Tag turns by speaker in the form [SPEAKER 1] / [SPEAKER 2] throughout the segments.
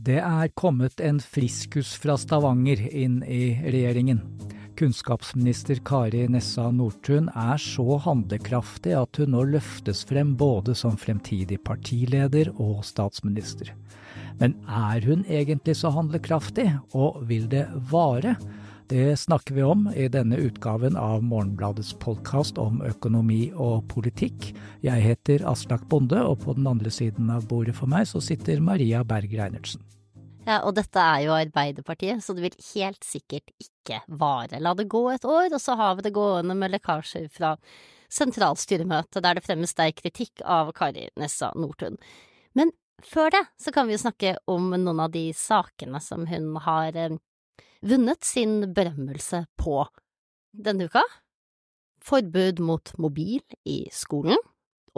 [SPEAKER 1] Det er kommet en friskus fra Stavanger inn i regjeringen. Kunnskapsminister Kari Nessa Nordtun er så handlekraftig at hun nå løftes frem både som fremtidig partileder og statsminister. Men er hun egentlig så handlekraftig, og vil det vare? Det snakker vi om i denne utgaven av Morgenbladets podkast om økonomi og politikk. Jeg heter Aslak Bonde, og på den andre siden av bordet for meg så sitter Maria Berg Reinertsen.
[SPEAKER 2] Ja, og dette er jo Arbeiderpartiet, så det vil helt sikkert ikke vare. La det gå et år, og så har vi det gående med lekkasjer fra sentralstyremøtet der det fremmes sterk kritikk av Kari Nessa Nordtun. Men før det så kan vi jo snakke om noen av de sakene som hun har eh, vunnet sin berømmelse på denne uka. Forbud mot mobil i skolen,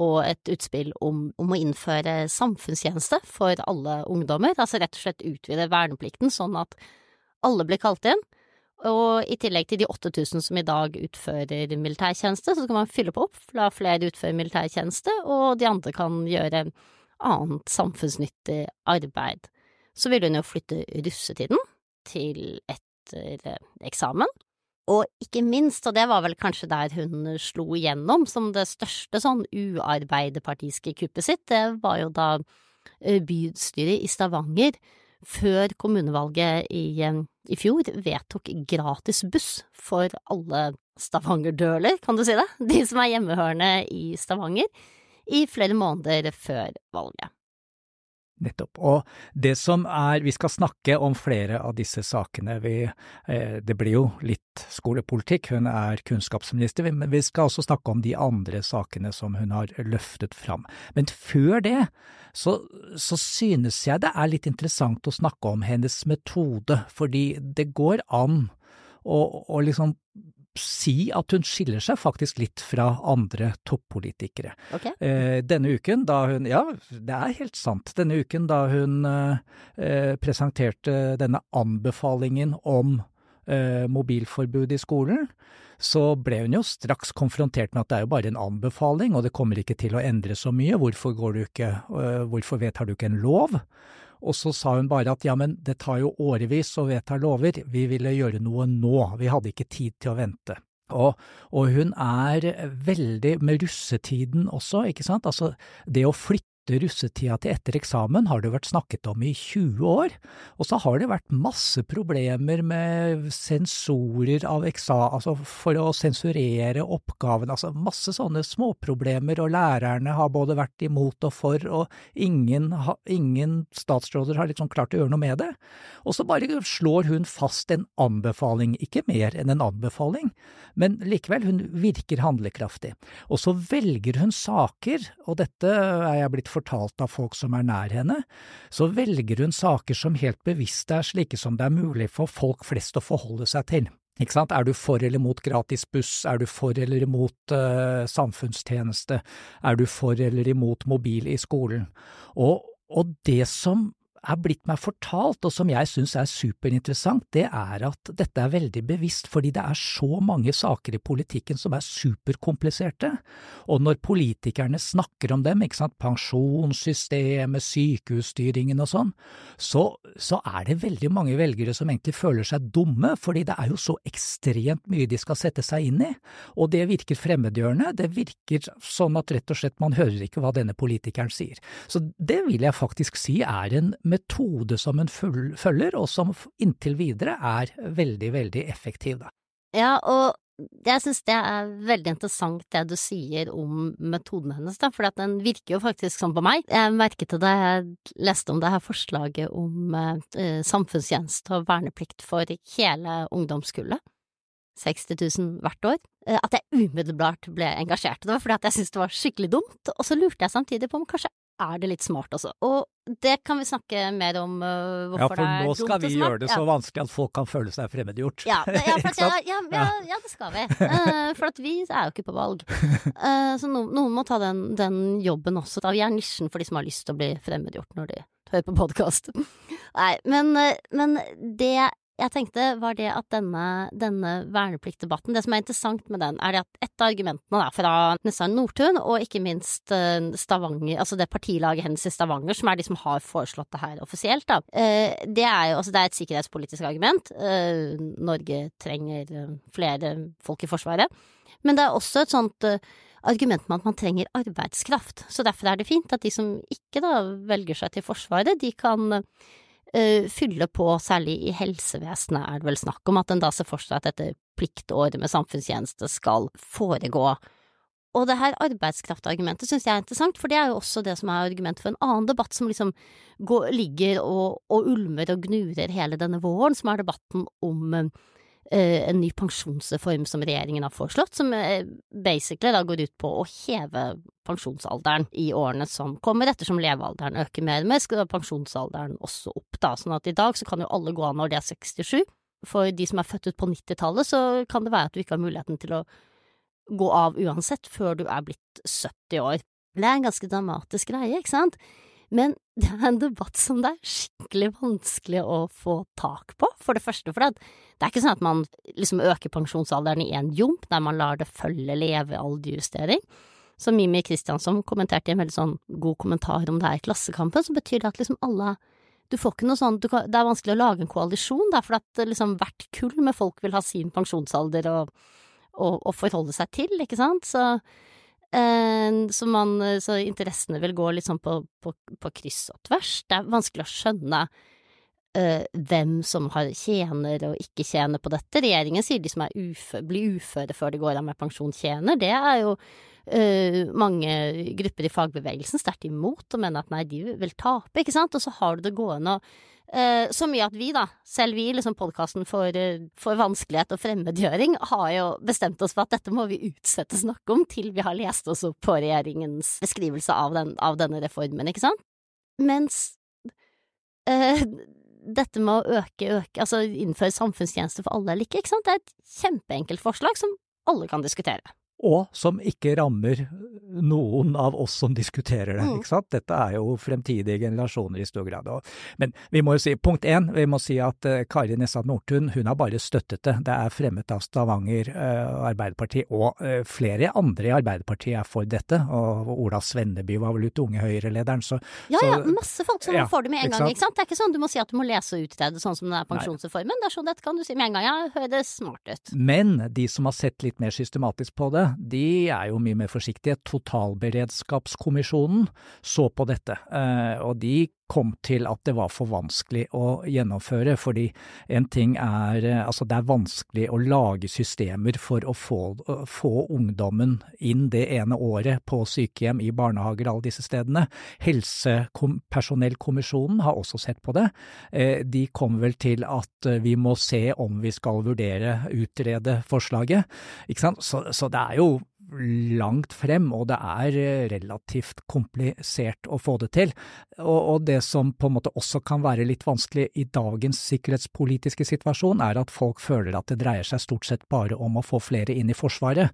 [SPEAKER 2] og et utspill om, om, å innføre samfunnstjeneste for alle ungdommer, altså rett og slett utvide verneplikten sånn at alle blir kalt inn. Og i tillegg til de 8000 som i dag utfører militærtjeneste, så kan man fylle på opp, la flere utføre militærtjeneste, og de andre kan gjøre annet samfunnsnyttig arbeid. Så vil hun jo flytte russetiden, til etter eh, eksamen. Og ikke minst, og det var vel kanskje der hun slo igjennom som det største sånn uarbeiderpartiske kuppet sitt, det var jo da eh, bystyret i Stavanger før kommunevalget i, eh, i fjor vedtok gratis buss for alle Stavanger-døler, kan du si det, de som er hjemmehørende i Stavanger, i flere måneder før valget.
[SPEAKER 1] Nettopp. Og det som er Vi skal snakke om flere av disse sakene. Vi, eh, det blir jo litt skolepolitikk, hun er kunnskapsminister, men vi skal også snakke om de andre sakene som hun har løftet fram. Men før det så, så synes jeg det er litt interessant å snakke om hennes metode, fordi det går an å, å liksom si at hun skiller seg faktisk litt fra andre toppolitikere.
[SPEAKER 2] Okay.
[SPEAKER 1] Eh, denne uken da hun, ja det er helt sant, denne uken da hun eh, presenterte denne anbefalingen om eh, mobilforbud i skolen, så ble hun jo straks konfrontert med at det er jo bare en anbefaling, og det kommer ikke til å endre så mye, hvorfor, går du ikke, eh, hvorfor vedtar du ikke en lov? Og så sa hun bare at ja, men det tar jo årevis å vedta lover, vi ville gjøre noe nå, vi hadde ikke tid til å vente. Og, og, hun er veldig med russetiden også, ikke sant, altså det å flytte russetida til etter eksamen har det vært snakket om i 20 år, og så har det vært masse problemer med sensorer av eksa... altså for å sensurere oppgaven, altså masse sånne småproblemer, og lærerne har både vært imot og for, og ingen, ingen statsråder har liksom klart å gjøre noe med det. Og så bare slår hun fast en anbefaling, ikke mer enn en anbefaling, men likevel, hun virker handlekraftig. Og så velger hun saker, og dette er jeg blitt fortalt av folk som er nær henne, så velger hun saker som helt bevisst er slike som det er mulig for folk flest å forholde seg til. Ikke sant? Er du for eller mot gratis buss, er du for eller imot uh, samfunnstjeneste, er du for eller imot mobil i skolen? Og, og det som er blitt meg fortalt, og som jeg syns er superinteressant, det er at dette er veldig bevisst, fordi det er så mange saker i politikken som er superkompliserte, og når politikerne snakker om dem, ikke sant, pensjonssystemet, sykehusstyringen og sånn, så, så er det veldig mange velgere som egentlig føler seg dumme, fordi det er jo så ekstremt mye de skal sette seg inn i, og det virker fremmedgjørende, det virker sånn at rett og slett man hører ikke hva denne politikeren sier. Så det vil jeg faktisk si er en metode som en følger, og som inntil videre er veldig, veldig effektiv, da.
[SPEAKER 2] Ja, og jeg synes det er veldig interessant det du sier om metoden hennes, da, for den virker jo faktisk sånn på meg. Jeg merket det da jeg leste om det her forslaget om eh, samfunnstjeneste og verneplikt for hele ungdomskullet. 60 000 hvert år, eh, at jeg umiddelbart ble engasjert. Det var fordi at jeg syntes det var skikkelig dumt, og så lurte jeg samtidig på om kanskje er det litt smart også. Og det kan vi snakke mer om uh, hvorfor det er dumt og smart.
[SPEAKER 1] Ja, for nå skal vi gjøre det så vanskelig at folk kan føle seg fremmedgjort.
[SPEAKER 2] Ja, ja, ja, ja, det skal vi. Uh, for at vi er jo ikke på valg. Uh, så no, noen må ta den, den, jobben også. Da vi er nisjen for de som har lyst til å bli fremmedgjort når de hører på podkast. Nei, men, men, det jeg tenkte, var det at denne, denne vernepliktdebatten Det som er interessant med den, er det at et av argumentene da, fra Nessar Nordtun, og ikke minst uh, Stavanger, altså det partilaget hennes i Stavanger, som er de som har foreslått det her offisielt, da, uh, det er jo altså det er et sikkerhetspolitisk argument. Uh, Norge trenger flere folk i Forsvaret. Men det er også et sånt argument med at man trenger arbeidskraft. Så derfor er det fint at de som ikke da velger seg til Forsvaret, de kan fylle på, særlig i helsevesenet er det vel snakk om, at en da ser for seg at dette pliktåret med samfunnstjeneste skal foregå. Og det her arbeidskraftargumentet synes jeg er interessant, for det er jo også det som er argumentet for en annen debatt som liksom går, ligger og, og, ulmer og gnurer hele denne våren, som er debatten om Eh, en ny pensjonsreform som regjeringen har foreslått, som eh, basically da går ut på å heve pensjonsalderen i årene som kommer, ettersom levealderen øker mer. og mer, skal pensjonsalderen også opp, da. Sånn at i dag så kan jo alle gå av når de er 67. For de som er født ut på 90-tallet, så kan det være at du ikke har muligheten til å gå av uansett før du er blitt 70 år. Det er en ganske dramatisk greie, ikke sant? Men det er en debatt som det er skikkelig vanskelig å få tak på, for det første. For det, er ikke sånn at man liksom øker pensjonsalderen i én jump, der man lar det følge levealderjustering. Som Mimi Kristiansson kommenterte i en veldig sånn god kommentar om det her i Klassekampen, så betyr det at liksom alle du får ikke noe sånn, Det er vanskelig å lage en koalisjon, da, for at liksom hvert kull med folk vil ha sin pensjonsalder å, forholde seg til, ikke sant. Så så, man, så interessene vil gå litt sånn på, på, på, kryss og tvers. Det er vanskelig å skjønne uh, hvem som har tjener og ikke tjener på dette. Regjeringen sier de som uføre, blir uføre før de går av med pensjon, tjener. Det er jo uh, mange grupper i fagbevegelsen sterkt imot og mener at nei, de vil tape, ikke sant. Og så har du det gående og så mye at vi, da, selv vi, liksom podkasten for, uh, for, vanskelighet og fremmedgjøring, har jo bestemt oss for at dette må vi utsette snakk om til vi har lest oss opp på regjeringens beskrivelse av, den, av denne reformen, ikke sant? Mens eh, dette med å øke, øke, altså innføre samfunnstjeneste for alle eller ikke, ikke sant, det er et kjempeenkelt forslag som alle kan diskutere
[SPEAKER 1] og som ikke rammer noen av oss som diskuterer det. Mm. ikke sant? Dette er jo fremtidige generasjoner i stor grad. Men vi må jo si, punkt én, vi må si at uh, Kari Nessa Nordtun hun har bare støttet det. Det er fremmet av Stavanger uh, Arbeiderparti, og uh, flere andre i Arbeiderpartiet er for dette. Og Ola Svenneby var vel ute, unge Høyre-lederen, så
[SPEAKER 2] Ja ja, masse folk som ja, får det med en gang, ikke sant. Det er ikke sånn du må si at du må lese og utrede sånn som den er pensjonsreformen. Det er sånn dette kan du si med en gang. Ja, høres smart ut.
[SPEAKER 1] Men de som har sett litt mer systematisk på det, de er jo mye mer forsiktige. Totalberedskapskommisjonen så på dette, eh, og de kom til at det var for vanskelig å gjennomføre. Fordi en ting er eh, altså det er vanskelig å lage systemer for å få, få ungdommen inn det ene året på sykehjem, i barnehager, alle disse stedene. Helsepersonellkommisjonen har også sett på det. Eh, de kom vel til at vi må se om vi skal vurdere, utrede forslaget. Ikke sant? Så, så det er jo langt frem, og det er eh, relativt komplisert å få det til. Og, og, det som på en måte også kan være litt vanskelig i dagens sikkerhetspolitiske situasjon, er at folk føler at det dreier seg stort sett bare om å få flere inn i Forsvaret.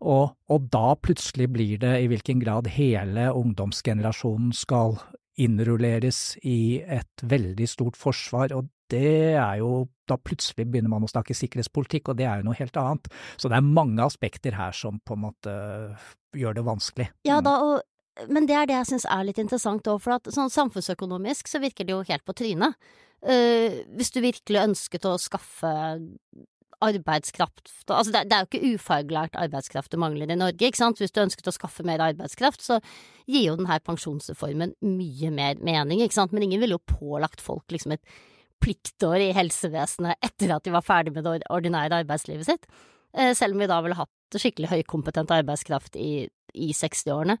[SPEAKER 1] Og, og da plutselig blir det i hvilken grad hele ungdomsgenerasjonen skal innrulleres i et veldig stort forsvar, og det er jo Da plutselig begynner man å snakke sikkerhetspolitikk, og det er jo noe helt annet. Så det er mange aspekter her som på en måte gjør det vanskelig.
[SPEAKER 2] Ja da, og, men det er det jeg syns er litt interessant òg, for at sånn samfunnsøkonomisk så virker det jo helt på trynet. Uh, hvis du virkelig ønsket å skaffe arbeidskraft Altså, det, det, er jo ikke ufaglært arbeidskraft du mangler i Norge, ikke sant. Hvis du ønsket å skaffe mer arbeidskraft, så gir jo denne pensjonsreformen mye mer mening, ikke sant. Men ingen ville jo pålagt folk liksom et pliktår i helsevesenet etter at de var ferdig med det ordinære arbeidslivet sitt. Eh, selv om vi da ville hatt skikkelig høykompetent arbeidskraft i, i 60-årene.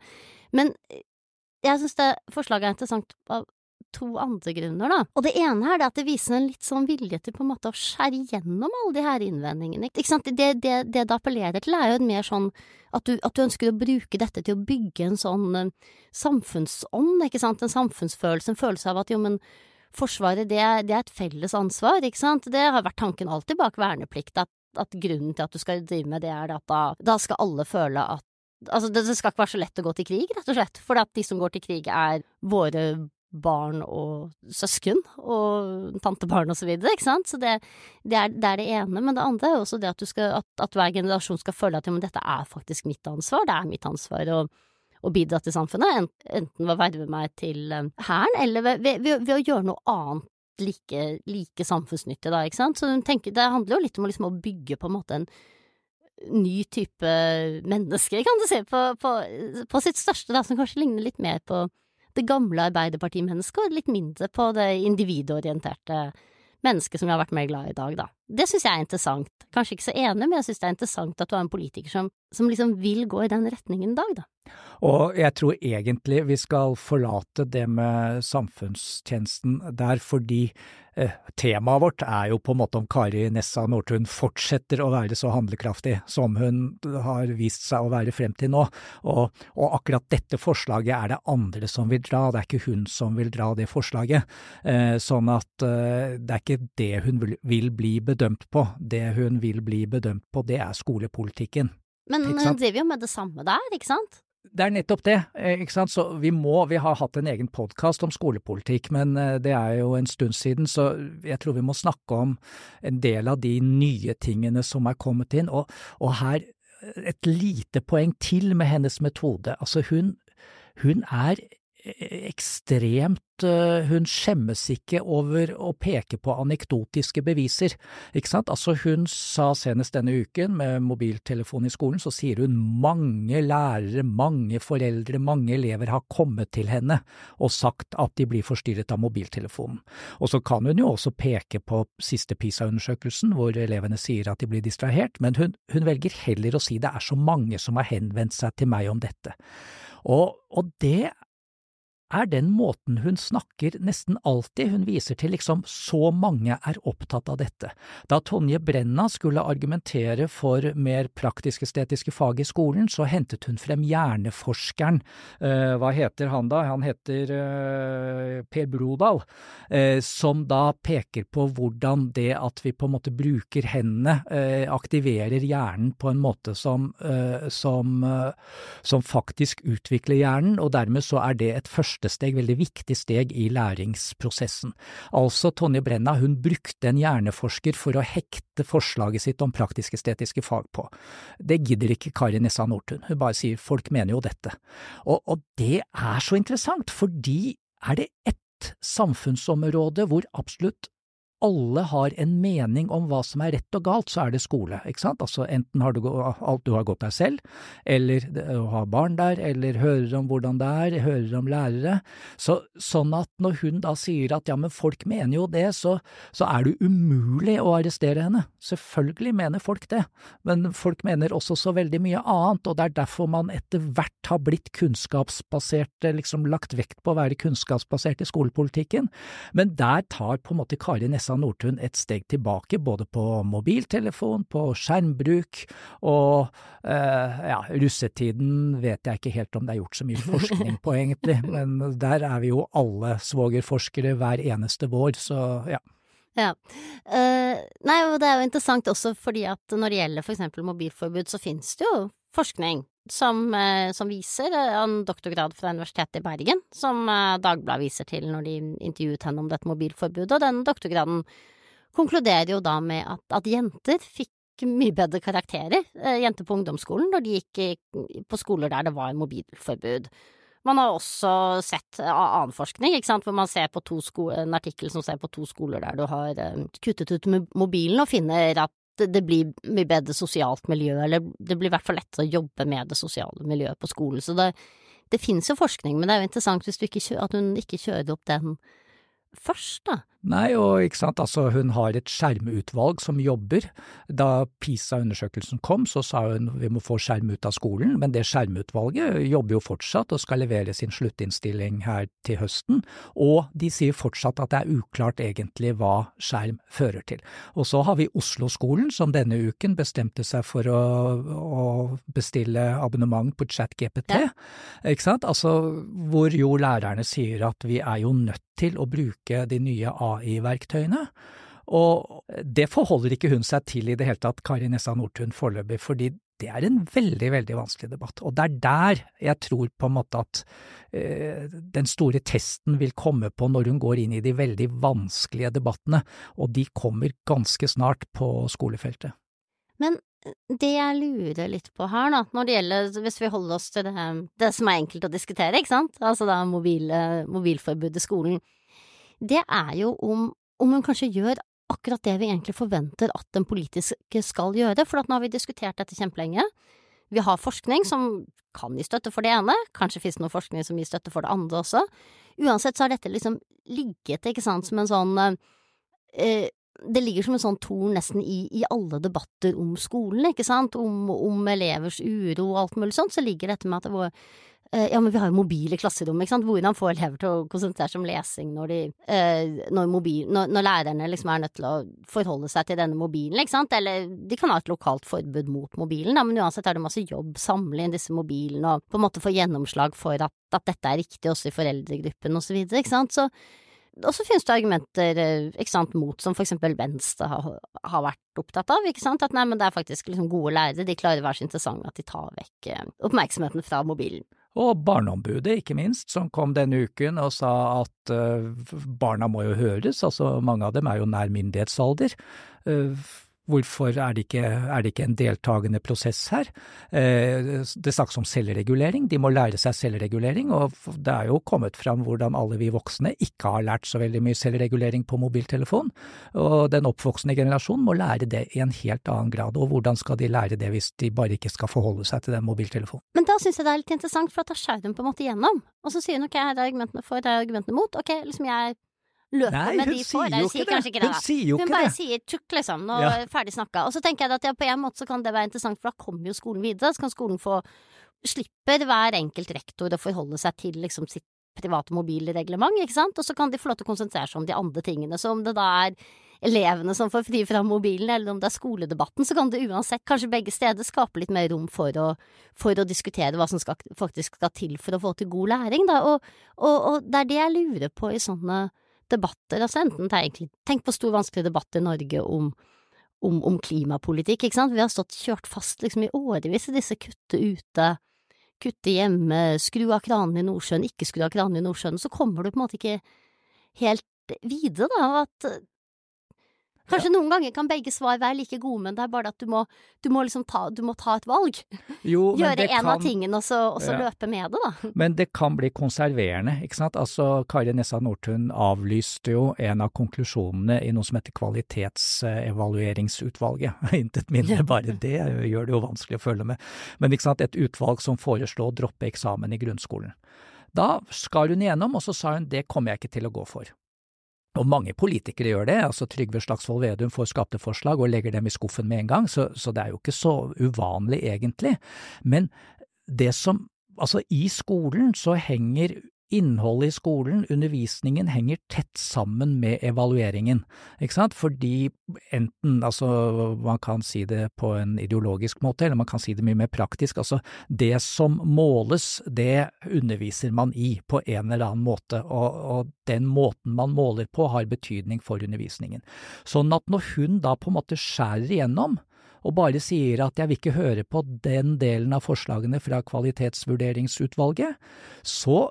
[SPEAKER 2] Men jeg synes det forslaget er interessant av to andre grunner, da. Og det ene er at det viser en litt sånn vilje til på en måte å skjære gjennom alle de her innvendingene. Ikke sant? Det, det, det det appellerer til, er jo mer sånn at du, at du, ønsker å bruke dette til å bygge en sånn uh, samfunnsånd, ikke sant, en samfunnsfølelse, en følelse av at jo, men Forsvaret, det, det er et felles ansvar, ikke sant. Det har vært tanken alltid bak verneplikt, at, at grunnen til at du skal drive med det, er at da, da skal alle føle at Altså, det, skal ikke være så lett å gå til krig, rett og slett, for at de som går til krig, er våre barn og søsken og tantebarn og så videre, ikke sant. Så det, det, er, det, er, det ene. Men det andre er også det at, skal, at, at hver generasjon skal føle at ja, men dette er faktisk mitt ansvar. Det er mitt ansvar å, å bidra til samfunnet, enten ved å verve meg til eh, hæren eller ved, ved, ved, ved, å gjøre noe annet like, like samfunnsnyttig, da, ikke sant. Så tenker, det handler jo litt om liksom, å bygge på en måte en ny type mennesker, kan du si, på, på, på sitt største, da, som kanskje ligner litt mer på det gamle Arbeiderpartimennesket, og litt mindre på det individorienterte mennesket som vi har vært mer glad i i dag, da. Det syns jeg er interessant. Kanskje ikke så enig, men jeg syns det er interessant at du har en politiker som, som liksom vil gå i den retningen i dag, da.
[SPEAKER 1] Og jeg tror egentlig vi skal forlate det med samfunnstjenesten der, fordi temaet vårt er jo på en måte om Kari Nessa Nordtun fortsetter å være så handlekraftig som hun har vist seg å være frem til nå. Og, og, akkurat dette forslaget er det andre som vil dra, det er ikke hun som vil dra det forslaget. Eh, sånn at eh, det er ikke det hun vil, vil bli bedømt på. Det hun vil bli bedømt på, det er skolepolitikken.
[SPEAKER 2] Men hun driver jo med det samme der, ikke sant?
[SPEAKER 1] Det er nettopp det, eh, ikke sant. Så vi må, vi har hatt en egen podkast om skolepolitikk, men eh, det er jo en stund siden, så jeg tror vi må snakke om en del av de nye tingene som er kommet inn. Og, og her et lite poeng til med hennes metode. Altså hun, hun er ekstremt eh, Hun skjemmes ikke over å peke på anekdotiske beviser, ikke sant. Altså hun sa senest denne uken med mobiltelefon i skolen, så sier hun mange lærere, mange foreldre, mange elever har kommet til henne og sagt at de blir forstyrret av mobiltelefonen. Og så kan hun jo også peke på siste PISA-undersøkelsen hvor elevene sier at de blir distrahert, men hun, hun velger heller å si det er så mange som har henvendt seg til meg om dette. Og, og det er den måten hun snakker nesten alltid, hun viser til liksom så mange er opptatt av dette. Da Tonje Brenna skulle argumentere for mer praktisk-estetiske fag i skolen, så hentet hun frem hjerneforskeren, eh, hva heter han da, han heter eh, Per Brodal, eh, som da peker på hvordan det at vi på en måte bruker hendene, eh, aktiverer hjernen på en måte som, eh, som, eh, som faktisk utvikler hjernen, og dermed så er det et første første steg, veldig viktig steg i læringsprosessen. Altså, Tonje Brenna hun brukte en hjerneforsker for å hekte forslaget sitt om praktisk-estetiske fag på. Det gidder ikke Kari Nessa Nordtun, hun bare sier folk mener jo dette. Og, og det er så interessant, fordi er det ett samfunnsområde hvor absolutt alle har en mening om hva som er rett og galt, så er det skole, ikke sant. Altså enten har du alt du har gått deg selv, eller du har barn der, eller hører om hvordan det er, hører om lærere. Så, sånn at når hun da sier at ja, men folk mener jo det, så, så er det umulig å arrestere henne. Selvfølgelig mener folk det, men folk mener også så veldig mye annet, og det er derfor man etter hvert har blitt kunnskapsbasert, liksom lagt vekt på å være kunnskapsbasert i skolepolitikken. Men der tar på en måte Kari Nesse Lisa Nordtun et steg tilbake, både på mobiltelefon, på skjermbruk og eh, ja, russetiden vet jeg ikke helt om det er gjort så mye forskning på, egentlig, men der er vi jo alle svogerforskere hver eneste vår, så ja.
[SPEAKER 2] Ja. Uh, nei, og det er jo interessant også fordi at når det gjelder for eksempel mobilforbud, så finnes det jo forskning som, uh, som viser uh, en doktorgrad fra Universitetet i Bergen, som Dagbladet viser til når de intervjuet henne om dette mobilforbudet, og den doktorgraden konkluderer jo da med at, at jenter fikk mye bedre karakterer, jenter på ungdomsskolen, når de gikk på skoler der det var mobilforbud. Man har også sett annen forskning, hvor man ser på en artikkel som ser på to skoler der du har eh, kuttet ut mobilen og finner at det blir mye bedre sosialt miljø, eller det blir i hvert fall lettere å jobbe med det sosiale miljøet på skolen. Så det, det finnes jo forskning, men det er jo interessant hvis du ikke, at hun ikke kjører opp den først, da.
[SPEAKER 1] Nei, og ikke sant, altså hun har et skjermutvalg som jobber. Da PISA-undersøkelsen kom, så sa hun vi må få skjerm ut av skolen, men det skjermutvalget jobber jo fortsatt og skal levere sin sluttinnstilling her til høsten, og de sier fortsatt at det er uklart egentlig hva skjerm fører til. Og så har vi Oslo-skolen som denne uken bestemte seg for å, å bestille abonnement på ChatGPT, ja. ikke sant, altså hvor jo lærerne sier at vi er jo nødt til å bruke de nye AI AI-verktøyene. Og det forholder ikke hun seg til i det hele tatt, Kari Nessa Nordtun foreløpig, fordi det er en veldig, veldig vanskelig debatt. Og det er der jeg tror på en måte at eh, den store testen vil komme på når hun går inn i de veldig vanskelige debattene, og de kommer ganske snart på skolefeltet.
[SPEAKER 2] Men eh, det jeg lurer litt på her, da, når det gjelder, hvis vi holder oss til det, det som er enkelt å diskutere, ikke sant, altså da mobil, mobilforbudet i skolen, det er jo om, om hun kanskje gjør akkurat det vi egentlig forventer at den politiske skal gjøre, for nå har vi diskutert dette kjempelenge. Vi har forskning som kan gi støtte for det ene, kanskje finnes det noe forskning som gir støtte for det andre også. Uansett så har dette liksom ligget, ikke sant, som en sånn eh, det ligger som en sånn torn nesten i, i, alle debatter om skolen, ikke sant, om, om elevers uro og alt mulig sånt, så ligger dette med at det var Eh, ja, men vi har jo mobil i klasserommet, ikke sant. Hvordan få elever til å konsentrere seg om lesing når de eh, når, mobil, når, når, lærerne liksom er nødt til å forholde seg til denne mobilen, ikke sant. Eller de kan ha et lokalt forbud mot mobilen, da, men uansett er det masse jobb, samle inn disse mobilene og på en måte få gjennomslag for at, at dette er riktig også i foreldregruppen og så videre, ikke sant. Så og så finnes det argumenter eh, ikke sant, mot, som for eksempel Venstre har, har, vært opptatt av. ikke sant, At nei, men det er faktisk liksom gode lærere, de klarer å være så interessante at de tar vekk eh, oppmerksomheten fra mobilen.
[SPEAKER 1] Og Barneombudet, ikke minst, som kom denne uken og sa at uh, barna må jo høres, altså mange av dem er jo nær myndighetsalder. Hvorfor er det, ikke, er det ikke en deltakende prosess her? Eh, det snakkes om selvregulering, de må lære seg selvregulering, og det er jo kommet fram hvordan alle vi voksne ikke har lært så veldig mye selvregulering på mobiltelefon, og den oppvoksende generasjonen må lære det i en helt annen grad, og hvordan skal de lære det hvis de bare ikke skal forholde seg til den mobiltelefonen?
[SPEAKER 2] Men da syns jeg det er litt interessant, for da skjærer hun på en måte gjennom, og så sier hun ok, her er argumentene for, her er argumentene mot, ok, liksom jeg løper
[SPEAKER 1] Nei,
[SPEAKER 2] med de for. Hun sier kanskje ikke det.
[SPEAKER 1] Hun sier jo
[SPEAKER 2] hun
[SPEAKER 1] ikke
[SPEAKER 2] bare
[SPEAKER 1] det.
[SPEAKER 2] sier tukk, liksom, når ja. ferdig snakka. Og så tenker jeg at ja, på en måte så kan det være interessant, for da kommer jo skolen videre. Så kan skolen få Slipper hver enkelt rektor å forholde seg til liksom sitt private mobilreglement, ikke sant, og så kan de få lov til å konsentrere seg om de andre tingene. Så om det da er elevene som får fri fra mobilen, eller om det er skoledebatten, så kan det uansett, kanskje begge steder, skape litt mer rom for å, for å diskutere hva som skal, faktisk skal til for å få til god læring, da. Og, og, og det er det jeg lurer på i sånne debatter, altså enten det er Tenk på stor, vanskelig debatt i Norge om, om, om, klimapolitikk, ikke sant. Vi har stått kjørt fast liksom i årevis i disse kutte ute, kutte hjemme, skru av kranene i Nordsjøen, ikke skru av kranene i Nordsjøen, så kommer du på en måte ikke helt videre, da, og at Kanskje ja. noen ganger kan begge svar være like gode, men det er bare at du må, du må liksom ta, du må ta et valg.
[SPEAKER 1] Jo,
[SPEAKER 2] Gjøre en
[SPEAKER 1] kan,
[SPEAKER 2] av tingene og så, og så ja. løpe med det, da.
[SPEAKER 1] Men det kan bli konserverende, ikke sant. Altså, Kari Nessa Nordtun avlyste jo en av konklusjonene i noe som heter Kvalitetsevalueringsutvalget. Intet mindre, bare det gjør det jo vanskelig å følge med. Men ikke sant, et utvalg som foreslo å droppe eksamen i grunnskolen. Da skar hun igjennom, og så sa hun det kommer jeg ikke til å gå for. Og mange politikere gjør det, altså Trygve Slagsvold Vedum får skapte forslag og legger dem i skuffen med en gang, så, så det er jo ikke så uvanlig egentlig. Men det som, altså i skolen så henger innholdet i skolen, undervisningen, henger tett sammen med evalueringen, ikke sant, fordi enten, altså man kan si det på en ideologisk måte, eller man kan si det mye mer praktisk, altså det som måles, det underviser man i på en eller annen måte, og, og den måten man måler på har betydning for undervisningen. Sånn at når hun da på en måte skjærer igjennom, og bare sier at jeg vil ikke høre på den delen av forslagene fra kvalitetsvurderingsutvalget, så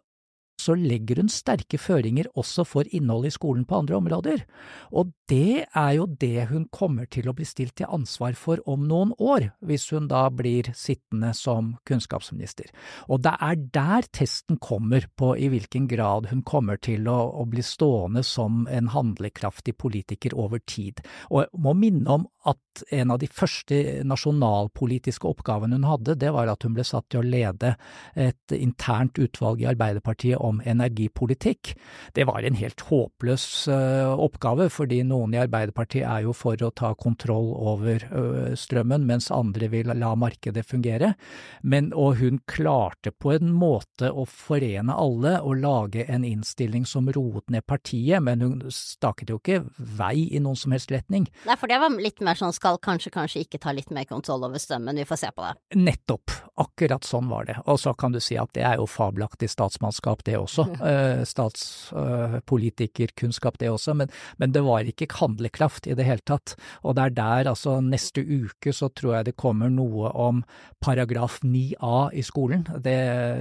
[SPEAKER 1] så legger hun sterke føringer også for innholdet i skolen på andre områder, og det er jo det hun kommer til å bli stilt til ansvar for om noen år, hvis hun da blir sittende som kunnskapsminister. Og det er der testen kommer på i hvilken grad hun kommer til å, å bli stående som en handlekraftig politiker over tid. Og jeg må minne om at en av de første nasjonalpolitiske oppgavene hun hadde, det var at hun ble satt til å lede et internt utvalg i Arbeiderpartiet om energipolitikk. Det var en helt håpløs uh, oppgave, fordi noen i Arbeiderpartiet er jo for å ta kontroll over uh, strømmen, mens andre vil la markedet fungere. Men, og hun klarte på en måte å forene alle og lage en innstilling som roet ned partiet, men hun staket jo ikke vei i noen som helst retning.
[SPEAKER 2] Nei, for det var litt mer sånn skal kanskje, kanskje ikke ta litt mer kontroll over strømmen, vi får se på det.
[SPEAKER 1] Nettopp, akkurat sånn var det. Og så kan du si at det er jo fabelaktig statsmannskap det også. Eh, Statspolitikerkunnskap, det også. Men, men, det var ikke handlekraft i det hele tatt. Og det er der, altså neste uke så tror jeg det kommer noe om paragraf 9a i skolen. Det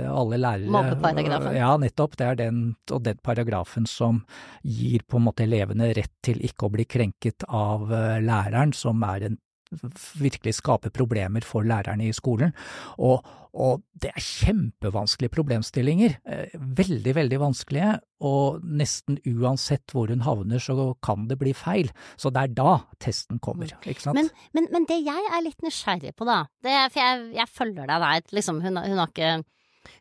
[SPEAKER 1] alle lærere
[SPEAKER 2] Mobbeparagrafen.
[SPEAKER 1] Ja, nettopp. Det er den, og den paragrafen som gir på en måte elevene rett til ikke å bli krenket av eh, læreren, som er en virkelig skaper problemer for lærerne i skolen. Og, og, det er kjempevanskelige problemstillinger. Eh, veldig, veldig vanskelige. Og nesten uansett hvor hun havner, så kan det bli feil. Så det er da testen kommer, ikke sant.
[SPEAKER 2] Men, men, men det jeg er litt nysgjerrig på, da, er, for jeg, jeg, følger deg der, liksom, hun, hun, har ikke,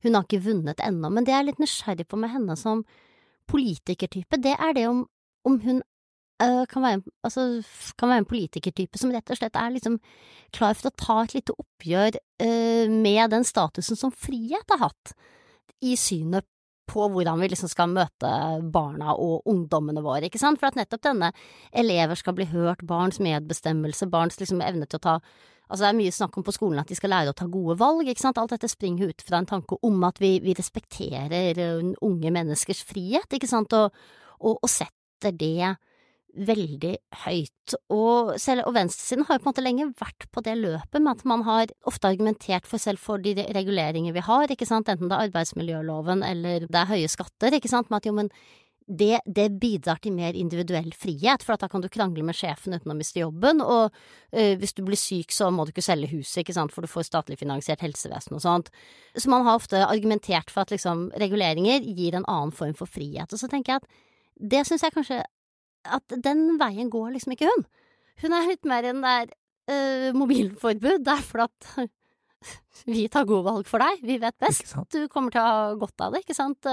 [SPEAKER 2] hun har ikke vunnet ennå, men det jeg er litt nysgjerrig på med henne som politikertype, det er det om, om hun kan, være, altså, kan, være, en politikertype som rett og slett er liksom klar for å ta et lite oppgjør uh, med den statusen som frihet har hatt, i synet på hvordan vi liksom skal møte barna og ungdommene våre, ikke sant, for at nettopp denne elever skal bli hørt, barns medbestemmelse, barns liksom evne til å ta Altså det er mye snakk om på skolen at de skal lære å ta gode valg, ikke sant, alt dette springer ut fra en tanke om at vi, vi respekterer unge menneskers frihet, ikke sant, og, og, og setter det veldig høyt. Og, selv, og venstresiden har jo på en måte lenge vært på det løpet med at man har ofte argumentert for selv for de reguleringer vi har, ikke sant, enten det er arbeidsmiljøloven eller det er høye skatter, ikke sant, med at jo, men det, det, bidrar til mer individuell frihet, for da kan du krangle med sjefen uten å miste jobben, og øh, hvis du blir syk så må du ikke selge huset, ikke sant, for du får statlig finansiert helsevesen og sånt. Så man har ofte argumentert for at liksom reguleringer gir en annen form for frihet, og så tenker jeg at det syns jeg kanskje at den veien går liksom ikke hun. Hun er litt mer enn det er uh, mobilforbud. Det er fordi at vi tar gode valg for deg, vi vet best. Du kommer til å ha godt av det, ikke sant.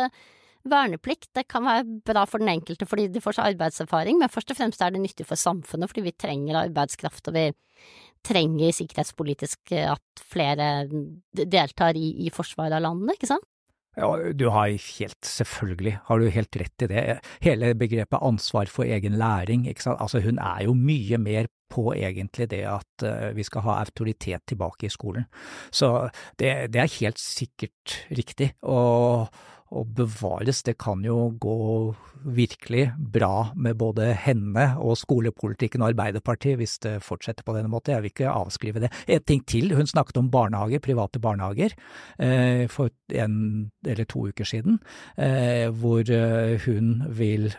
[SPEAKER 2] Verneplikt det kan være bra for den enkelte fordi de får seg arbeidserfaring, men først og fremst er det nyttig for samfunnet fordi vi trenger arbeidskraft, og vi trenger sikkerhetspolitisk at flere deltar i, i forsvaret av landet, ikke sant?
[SPEAKER 1] Ja, du har helt, selvfølgelig har du helt rett i det. Hele begrepet ansvar for egen læring, ikke sant. Altså hun er jo mye mer på egentlig det at uh, vi skal ha autoritet tilbake i skolen. Så det, det er helt sikkert riktig. Og og bevares, det kan jo gå virkelig bra med både henne og skolepolitikken og Arbeiderpartiet hvis det fortsetter på denne måten. Jeg vil ikke avskrive det. En ting til, hun snakket om barnehager, private barnehager, eh, for en eller to uker siden, eh, hvor eh, hun vil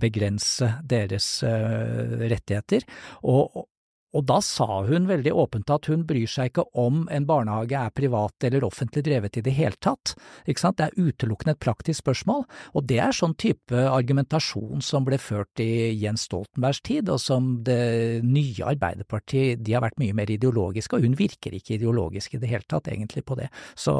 [SPEAKER 1] begrense deres rettigheter. Og, og da sa hun veldig åpent at hun bryr seg ikke om en barnehage er privat eller offentlig drevet i det hele tatt. Ikke sant? Det er utelukkende et praktisk spørsmål, og det er sånn type argumentasjon som ble ført i Jens Stoltenbergs tid, og som det nye Arbeiderpartiet, de har vært mye mer ideologiske, og hun virker ikke ideologisk i det hele tatt egentlig på det. Så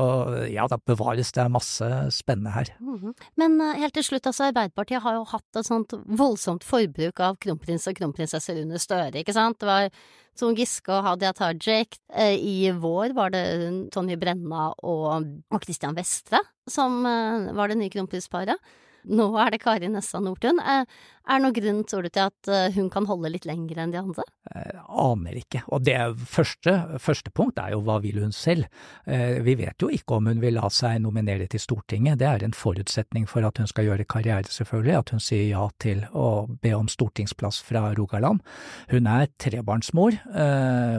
[SPEAKER 1] ja, da bevares det masse spennende her.
[SPEAKER 2] -hmm. Men uh, helt til slutt, altså Arbeiderpartiet har jo hatt et sånt voldsomt forbruk av kronprins og kronprinsesser under Støre, ikke sant? Det var Trond Giske og Hadia Tajik. Eh, I vår var det Tonje Brenna og Christian Vestre som eh, var det nye kronprinsparet. Nå er det Kari Nessa Nordtun. Eh, er det noen grunn, tror du, til at eh, hun kan holde litt lenger enn de andre?
[SPEAKER 1] Jeg eh, aner ikke. Og det første, første punkt er jo hva vil hun selv? Vi vet jo ikke om hun vil la seg nominere til Stortinget. Det er en forutsetning for at hun skal gjøre karriere, selvfølgelig. At hun sier ja til å be om stortingsplass fra Rogaland. Hun er trebarnsmor.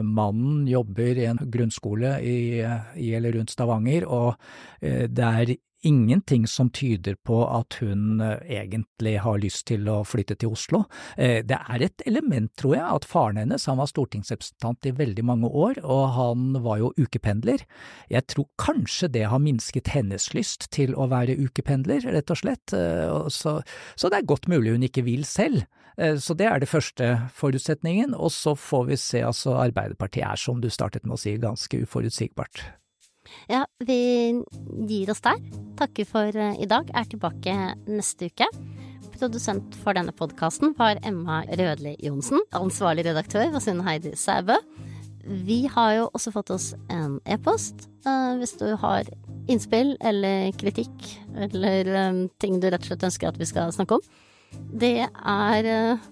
[SPEAKER 1] Mannen jobber i en grunnskole i, i eller rundt Stavanger, og det er ingenting som tyder på at hun eh, egentlig har lyst til å flytte til Oslo. Eh, det er et element, tror jeg, at faren hennes han var stortingsrepresentant i veldig mange år, og han var jo ukependler. Jeg tror kanskje det har minsket hennes lyst til å være ukependler, rett og slett. Eh, så, det er godt mulig hun ikke vil selv. Så det er det første forutsetningen, og så får vi se, altså Arbeiderpartiet er som du startet med å si, ganske uforutsigbart.
[SPEAKER 2] Ja, vi gir oss der. Takker for eh, i dag. Er tilbake neste uke. Produsent for denne podkasten var Emma Rødli Johnsen. Ansvarlig redaktør var Sunn Heidi Sæbø. Vi har jo også fått oss en e-post. Uh, hvis du har innspill eller kritikk eller um, ting du rett og slett ønsker at vi skal snakke om. Det er,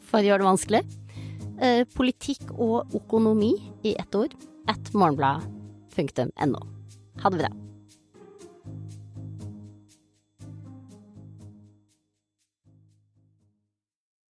[SPEAKER 2] for å gjøre det vanskelig, politikk og økonomi i ett ord at morgenbladet.no. Ha det bra.